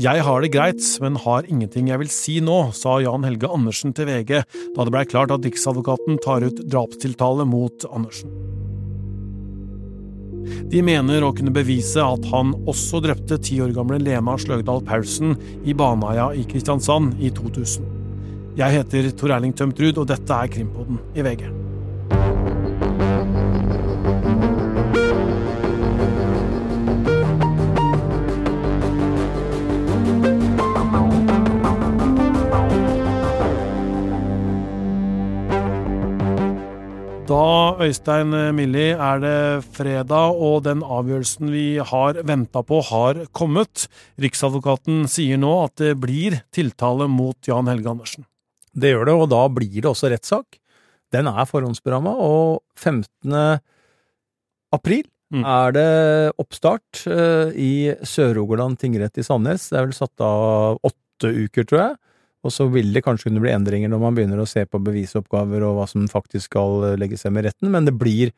Jeg har det greit, men har ingenting jeg vil si nå, sa Jan Helge Andersen til VG da det blei klart at Riksadvokaten tar ut drapstiltale mot Andersen. De mener å kunne bevise at han også drepte ti år gamle Lena Sløgdal Paulsen i Baneheia i Kristiansand i 2000. Jeg heter Tor Erling Tømtrud, og dette er Krimpodden i VG. Øystein Millie, er det fredag, og den avgjørelsen vi har venta på, har kommet. Riksadvokaten sier nå at det blir tiltale mot Jan Helge Andersen. Det gjør det, og da blir det også rettssak. Den er forhåndsberamma, og 15. april mm. er det oppstart uh, i Sør-Rogaland tingrett i Sandnes. Det er vel satt av åtte uker, tror jeg. Og så vil det kanskje kunne bli endringer når man begynner å se på bevisoppgaver og hva som faktisk skal eh, legges frem i retten, men det blir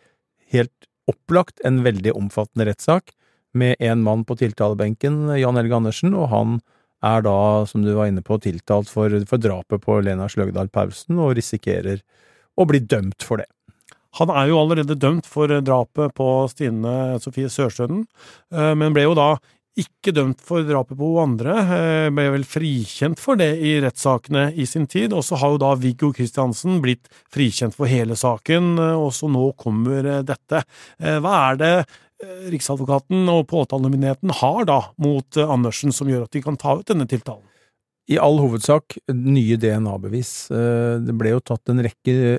helt opplagt en veldig omfattende rettssak med en mann på tiltalebenken, Jan Helge Andersen, og han er da, som du var inne på, tiltalt for, for drapet på Lena Sløgdal Pausen og risikerer å bli dømt for det. Han er jo allerede dømt for drapet på Stine Sofie Sørstøden, eh, men ble jo da ikke dømt for drapet på hun andre, eh, ble vel frikjent for det i rettssakene i sin tid, og så har jo da Viggo Kristiansen blitt frikjent for hele saken, eh, og så nå kommer eh, dette. Hva er det Riksadvokaten og påtalemyndigheten har da mot Andersen som gjør at de kan ta ut denne tiltalen? I all hovedsak nye DNA-bevis. Det ble jo tatt en rekke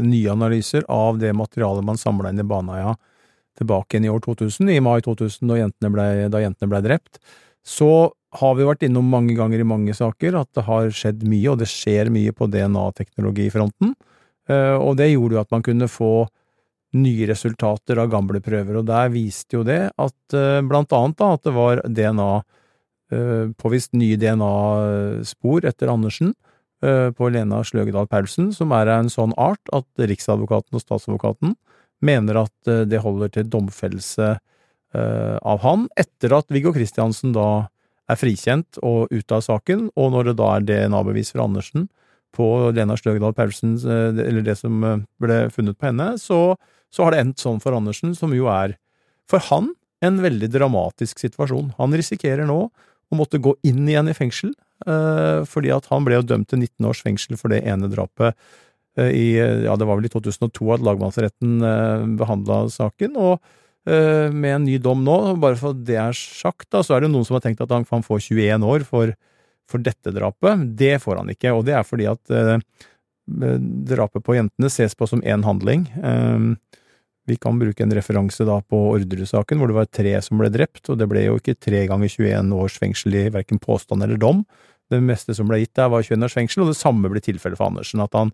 nye analyser av det materialet man samla inn i Baneheia tilbake igjen i år 2000, i mai 2000, da jentene ble, jentene ble drept, så har vi vært innom mange ganger i mange saker at det har skjedd mye, og det skjer mye på DNA-teknologifronten, eh, og det gjorde jo at man kunne få nye resultater av gamle prøver, og der viste jo det at eh, blant annet da, at det var DNA, eh, påvist nye DNA-spor etter Andersen, på Lena Sløgedal Paulsen, som er av en sånn art at Riksadvokaten og statsadvokaten mener at eh, det holder til domfellelse eh, av han, etter at Viggo Kristiansen da er frikjent og ute av saken, og når det da er DNA-bevis fra Andersen på Lena Støgdal Paulsen, eh, eller det som ble funnet på henne, så, så har det endt sånn for Andersen, som jo er, for han, en veldig dramatisk situasjon. Han risikerer nå å måtte gå inn igjen i fengsel, fordi at han ble jo dømt til 19 års fengsel for det ene drapet i, ja, det var vel i 2002 at lagmannsretten eh, behandla saken, og eh, med en ny dom nå, bare for det er sagt, da, så er det noen som har tenkt at han, han får 21 år for, for, dette drapet. Det får han ikke, og det er fordi at eh, drapet på jentene ses på som én handling. Eh, vi kan bruke en referanse da på Orderud-saken, hvor det var tre som ble drept, og det ble jo ikke tre ganger 21 års fengsel i verken påstand eller dom. Det meste som ble gitt der, var 21 års fengsel, og det samme ble tilfellet for Andersen. At han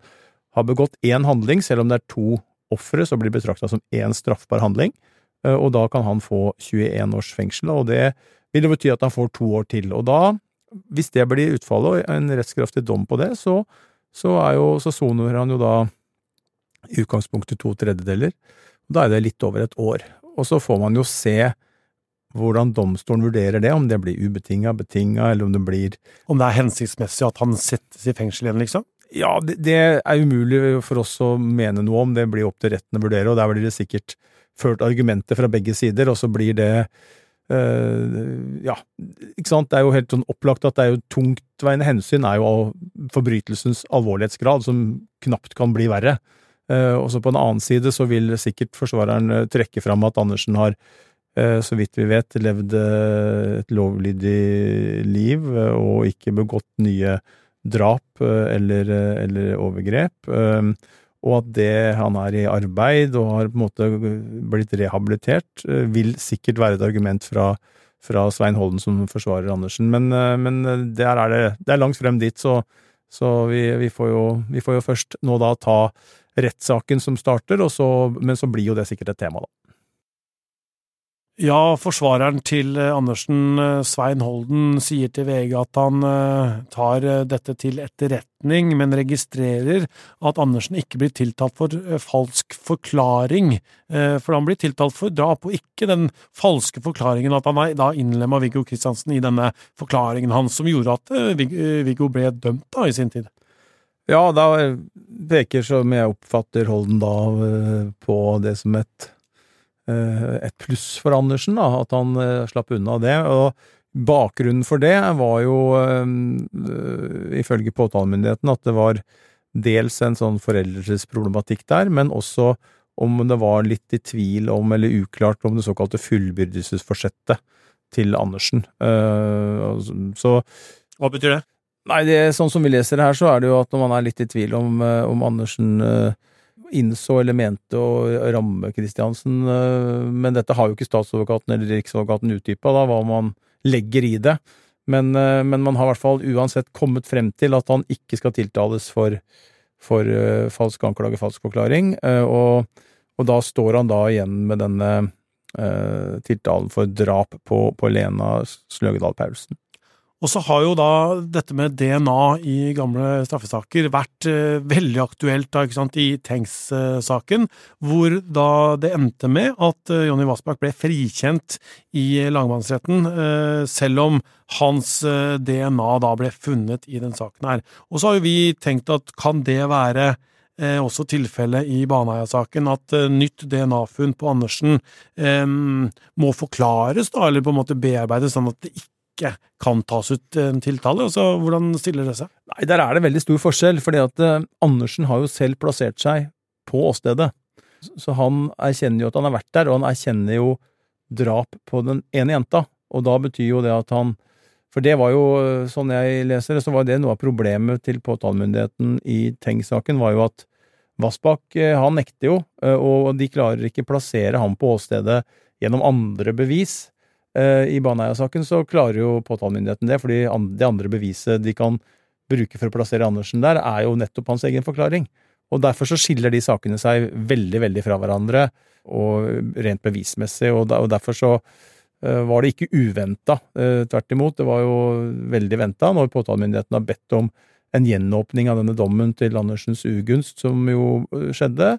har begått én handling, selv om det er to ofre, så blir det betrakta som én straffbar handling, eh, og da kan han få 21 års fengsel, og det vil jo bety at han får to år til. Og da, hvis det blir utfallet og en rettskraftig dom på det, så, så, jo, så soner han jo da i utgangspunktet to tredjedeler. Da er det litt over et år. Og så får man jo se hvordan domstolen vurderer det, om det blir ubetinga, betinga, eller om det blir Om det er hensiktsmessig at han settes i fengsel igjen, liksom? Ja, det, det, er umulig for oss å mene noe om, det blir opp til retten å vurdere, og der blir det sikkert ført argumenter fra begge sider, og så blir det øh, ja, ikke sant, det er jo helt sånn opplagt at det er jo tungtveiende hensyn er jo forbrytelsens alvorlighetsgrad, som knapt kan bli verre. Uh, og så på en annen side så vil sikkert forsvareren uh, trekke fram at Andersen har, så vidt vi vet, levd et lovlydig liv og ikke begått nye drap eh, eller, eh, eller overgrep, eh, og at det han er i arbeid og har på en måte blitt rehabilitert, vil sikkert være et argument fra, fra Svein Holden som forsvarer Andersen. Men, men der er det, det er langt frem dit, så, så vi, vi, får jo, vi, får jo, først nå da ta rettssaken som starter, så, men så blir jo det sikkert et tema, da. Ja, forsvareren til eh, Andersen, eh, Svein Holden, sier til VG at han eh, tar dette til etterretning, men registrerer at Andersen ikke blir tiltalt for falsk forklaring. For han blir tiltalt for drap, og ikke den falske forklaringen at han da innlemma Viggo Kristiansen i denne forklaringen hans, som gjorde at Viggo ble dømt da i sin tid. Ja, da peker, som jeg oppfatter Holden da, på det som et et pluss for Andersen, da, at han eh, slapp unna det. og Bakgrunnen for det var jo, uh, ifølge påtalemyndigheten, at det var dels en sånn foreldresproblematikk der, men også om det var litt i tvil om, eller uklart om det såkalte fullbyrdelsesforsettet til Andersen. Så Hva betyr det? Nei, det, sånn som vi leser det her, så er det jo at når man er litt i tvil om, om Andersen innså eller mente å ramme Kristiansen, eh, men dette har jo ikke statsadvokaten eller riksadvokaten utdypa, hva man legger i det. Men, eh, men, man har i hvert fall uansett kommet frem til at han ikke skal tiltales for, for uh, falsk anklage, falsk forklaring, og, og, da står han da igjen med denne tiltalen for drap på, på Lena Sløgedal Paulsen. Og så har jo da dette med DNA i gamle straffesaker vært eh, veldig aktuelt da, ikke sant, i Tengs-saken, hvor da det endte med at eh, Jonny Vassbakk ble frikjent i lagmannsretten, eh, selv om hans eh, DNA da ble funnet i den saken her. Og så har jo vi tenkt at kan det være eh, også tilfellet i Baneheia-saken, at eh, nytt DNA-funn på Andersen må forklares, da, eller på en måte bearbeides, sånn at det ikke ikke kan tas ut en tiltale. Altså, hvordan stiller det seg? Nei, Der er det veldig stor forskjell, fordi at uh, Andersen har jo selv plassert seg på åstedet. Så han erkjenner jo at han har vært der, og han erkjenner jo drap på den ene jenta. Og da betyr jo det at han For det var jo, eh, sånn jeg leser det, så var det noe av problemet til påtalemyndigheten i Tengs-saken, var jo at Vassbakk, eh, han nekter jo, og de klarer ikke plassere ham på åstedet gjennom andre bevis. Eh, I Baneheia-saken så klarer jo påtalemyndigheten det, fordi det andre beviset de kan bruke for å plassere Andersen der, er jo nettopp hans egen forklaring. Og derfor så skiller de sakene seg veldig, veldig fra hverandre, og rent bevismessig, og derfor så eh, var det ikke uventa. Eh, tvert imot, det var jo veldig venta når påtalemyndigheten har bedt om en gjenåpning av denne dommen til Andersens ugunst, som jo skjedde.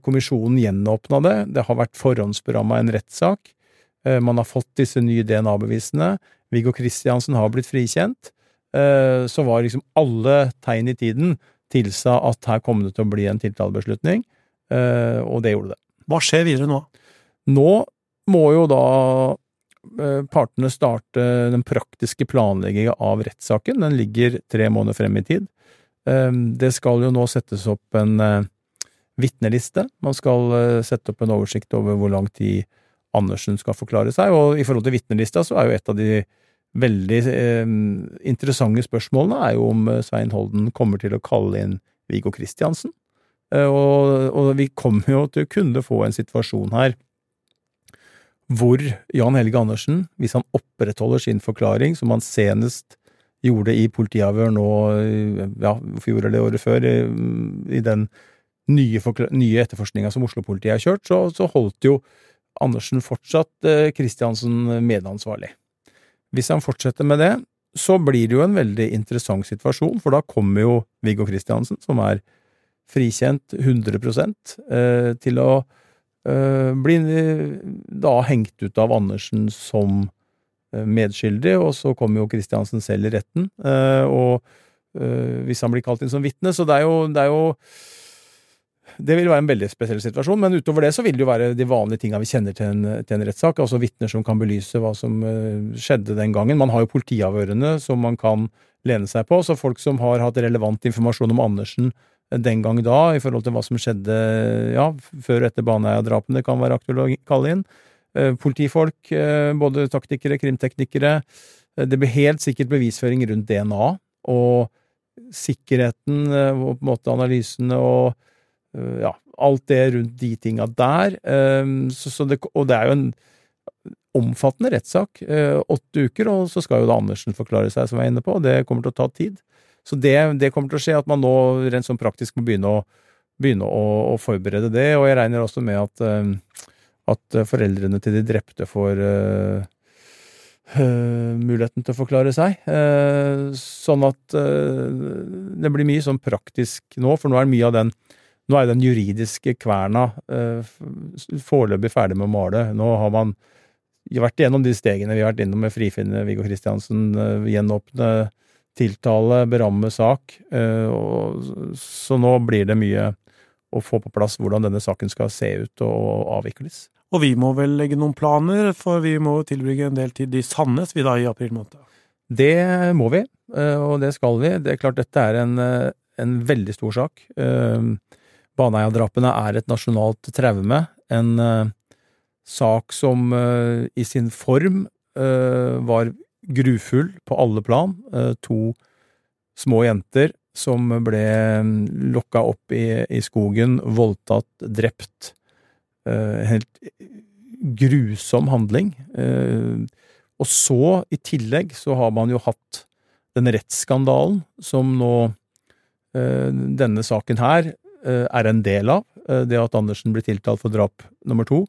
Kommisjonen gjenåpna det. Det har vært forhåndsberamma en rettssak. Eh, man har fått disse nye DNA-bevisene. Viggo Kristiansen har blitt frikjent. Eh, så var liksom alle tegn i tiden tilsa at her kom det til å bli en tiltalebeslutning, eh, og det gjorde det. Hva skjer videre nå? Nå må jo da partene starte den praktiske planlegginga av rettssaken. Den ligger tre måneder frem i tid. Det skal jo nå settes opp en vitneliste. Man skal sette opp en oversikt over hvor lang tid Andersen skal forklare seg, og i forhold til vitnelista så er jo et av de veldig eh, interessante spørsmålene er jo om eh, Svein Holden kommer til å kalle inn Viggo Kristiansen. Eh, og, og, vi kommer jo til å kunne få en situasjon her hvor Jan Helge Andersen, hvis han opprettholder sin forklaring, som han senest gjorde i politiavhør nå, ja, fjor eller året før, i, i den nye, nye etterforskninga som Oslo-politiet har kjørt, så, så holdt jo Andersen fortsatt Kristiansen eh, medansvarlig. Hvis han fortsetter med det, så blir det jo en veldig interessant situasjon, for da kommer jo Viggo Kristiansen, som er frikjent 100 eh, til å eh, bli da hengt ut av Andersen som medskyldig, og så kommer jo Kristiansen selv i retten, og hvis han blir kalt inn som vitne, så det er jo, det er jo det vil være en veldig spesiell situasjon, men utover det så vil det jo være de vanlige tinga vi kjenner til en, til en rettssak, altså vitner som kan belyse hva som uh, skjedde den gangen. Man har jo politiavhørene som man kan lene seg på, så folk som har hatt relevant informasjon om Andersen eh, den gang da, i forhold til hva som skjedde ja, før og etter Baneheia-drapene, kan være aktuelt å kalle inn. Politifolk, både taktikere, krimteknikere. Det blir helt sikkert bevisføring rundt DNA, og sikkerheten på en måte analysene og Eh, ja, alt det rundt de tinga der. Ehm, så, så det, og det er jo en omfattende rettssak. Eh, åtte uker, og så skal jo da Andersen forklare seg, som jeg er inne på. og Det kommer til å ta tid. Så det, det kommer til å skje at man nå rent sånn praktisk må begynne å, begynne å, å forberede det. Og jeg regner også med at, ehm, at foreldrene til de drepte får muligheten til å forklare seg. sånn at det blir mye sånn praktisk nå, for nå er mye av den nå er den juridiske kverna foreløpig ferdig med å male. Nå har man vært igjennom de stegene vi har vært innom med frifinne Viggo Kristiansen, gjenåpne tiltale, beramme sak. Så nå blir det mye å få på plass hvordan denne saken skal se ut og avvikles. Og vi må vel legge noen planer, for vi må tilbringe en del tid i Sandnes vi da i april måned? Det må vi, og det skal vi. Det er klart dette er en, en veldig stor sak. Baneheia-drapene er et nasjonalt traume. En sak som i sin form var grufull på alle plan. To små jenter som ble mm, lokka opp i, i skogen, voldtatt, drept. Helt grusom handling. Og så, i tillegg, så har man jo hatt den rettsskandalen som nå denne saken her er en del av. Det at Andersen blir tiltalt for drap nummer to,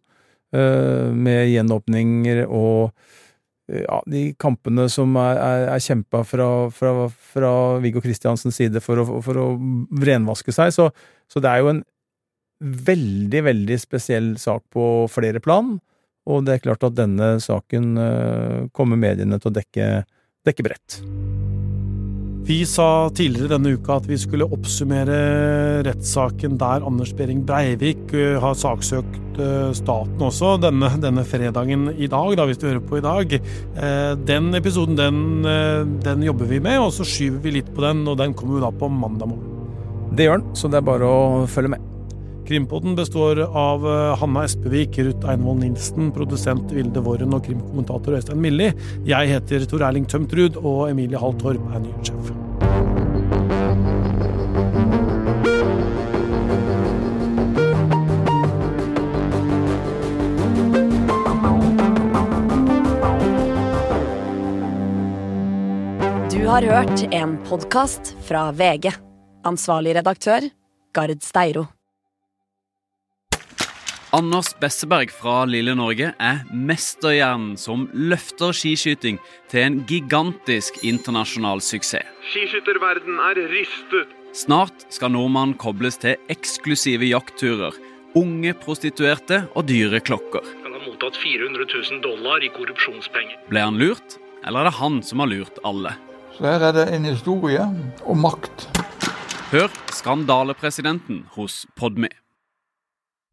med gjenåpninger og ja, de kampene som er, er, er kjempa fra, fra, fra, Viggo Kristiansens side for å, for å renvaske seg. Så, så, det er jo en veldig, veldig spesiell sak på flere plan. Og det er klart at denne saken kommer mediene til å dekke, dekke bredt. Vi sa tidligere denne uka at vi skulle oppsummere rettssaken der Anders Behring Breivik eh, har saksøkt eh, staten også, denne, denne, fredagen i dag, da, hvis du hører på i dag. Eh, den episoden den, den, jobber vi med, og så skyver vi litt på den, og den kommer jo da på mandag morgen. Det gjør den, så det er bare å følge med. Krimpodden består av eh, Hanna Espevik, Ruth Einvoll Nilsen, produsent Vilde Våren og krimkommentator Øystein Milli. Jeg heter Tor Erling Tømtrud, og Emilie Hall Torp er nyhetssjef. Du har hørt en podkast fra VG. Ansvarlig redaktør, Gard Steiro. Anders Besseberg fra Lille Norge er mesterhjernen som løfter skiskyting til en gigantisk internasjonal suksess. Skiskytterverden er rystet. Snart skal nordmannen kobles til eksklusive jaktturer, unge prostituerte og dyre klokker. Han har mottatt 400 000 dollar i korrupsjonspenger. Ble han lurt, eller er det han som har lurt alle? Så her er det en historie om makt. Hør skandalepresidenten hos Podme.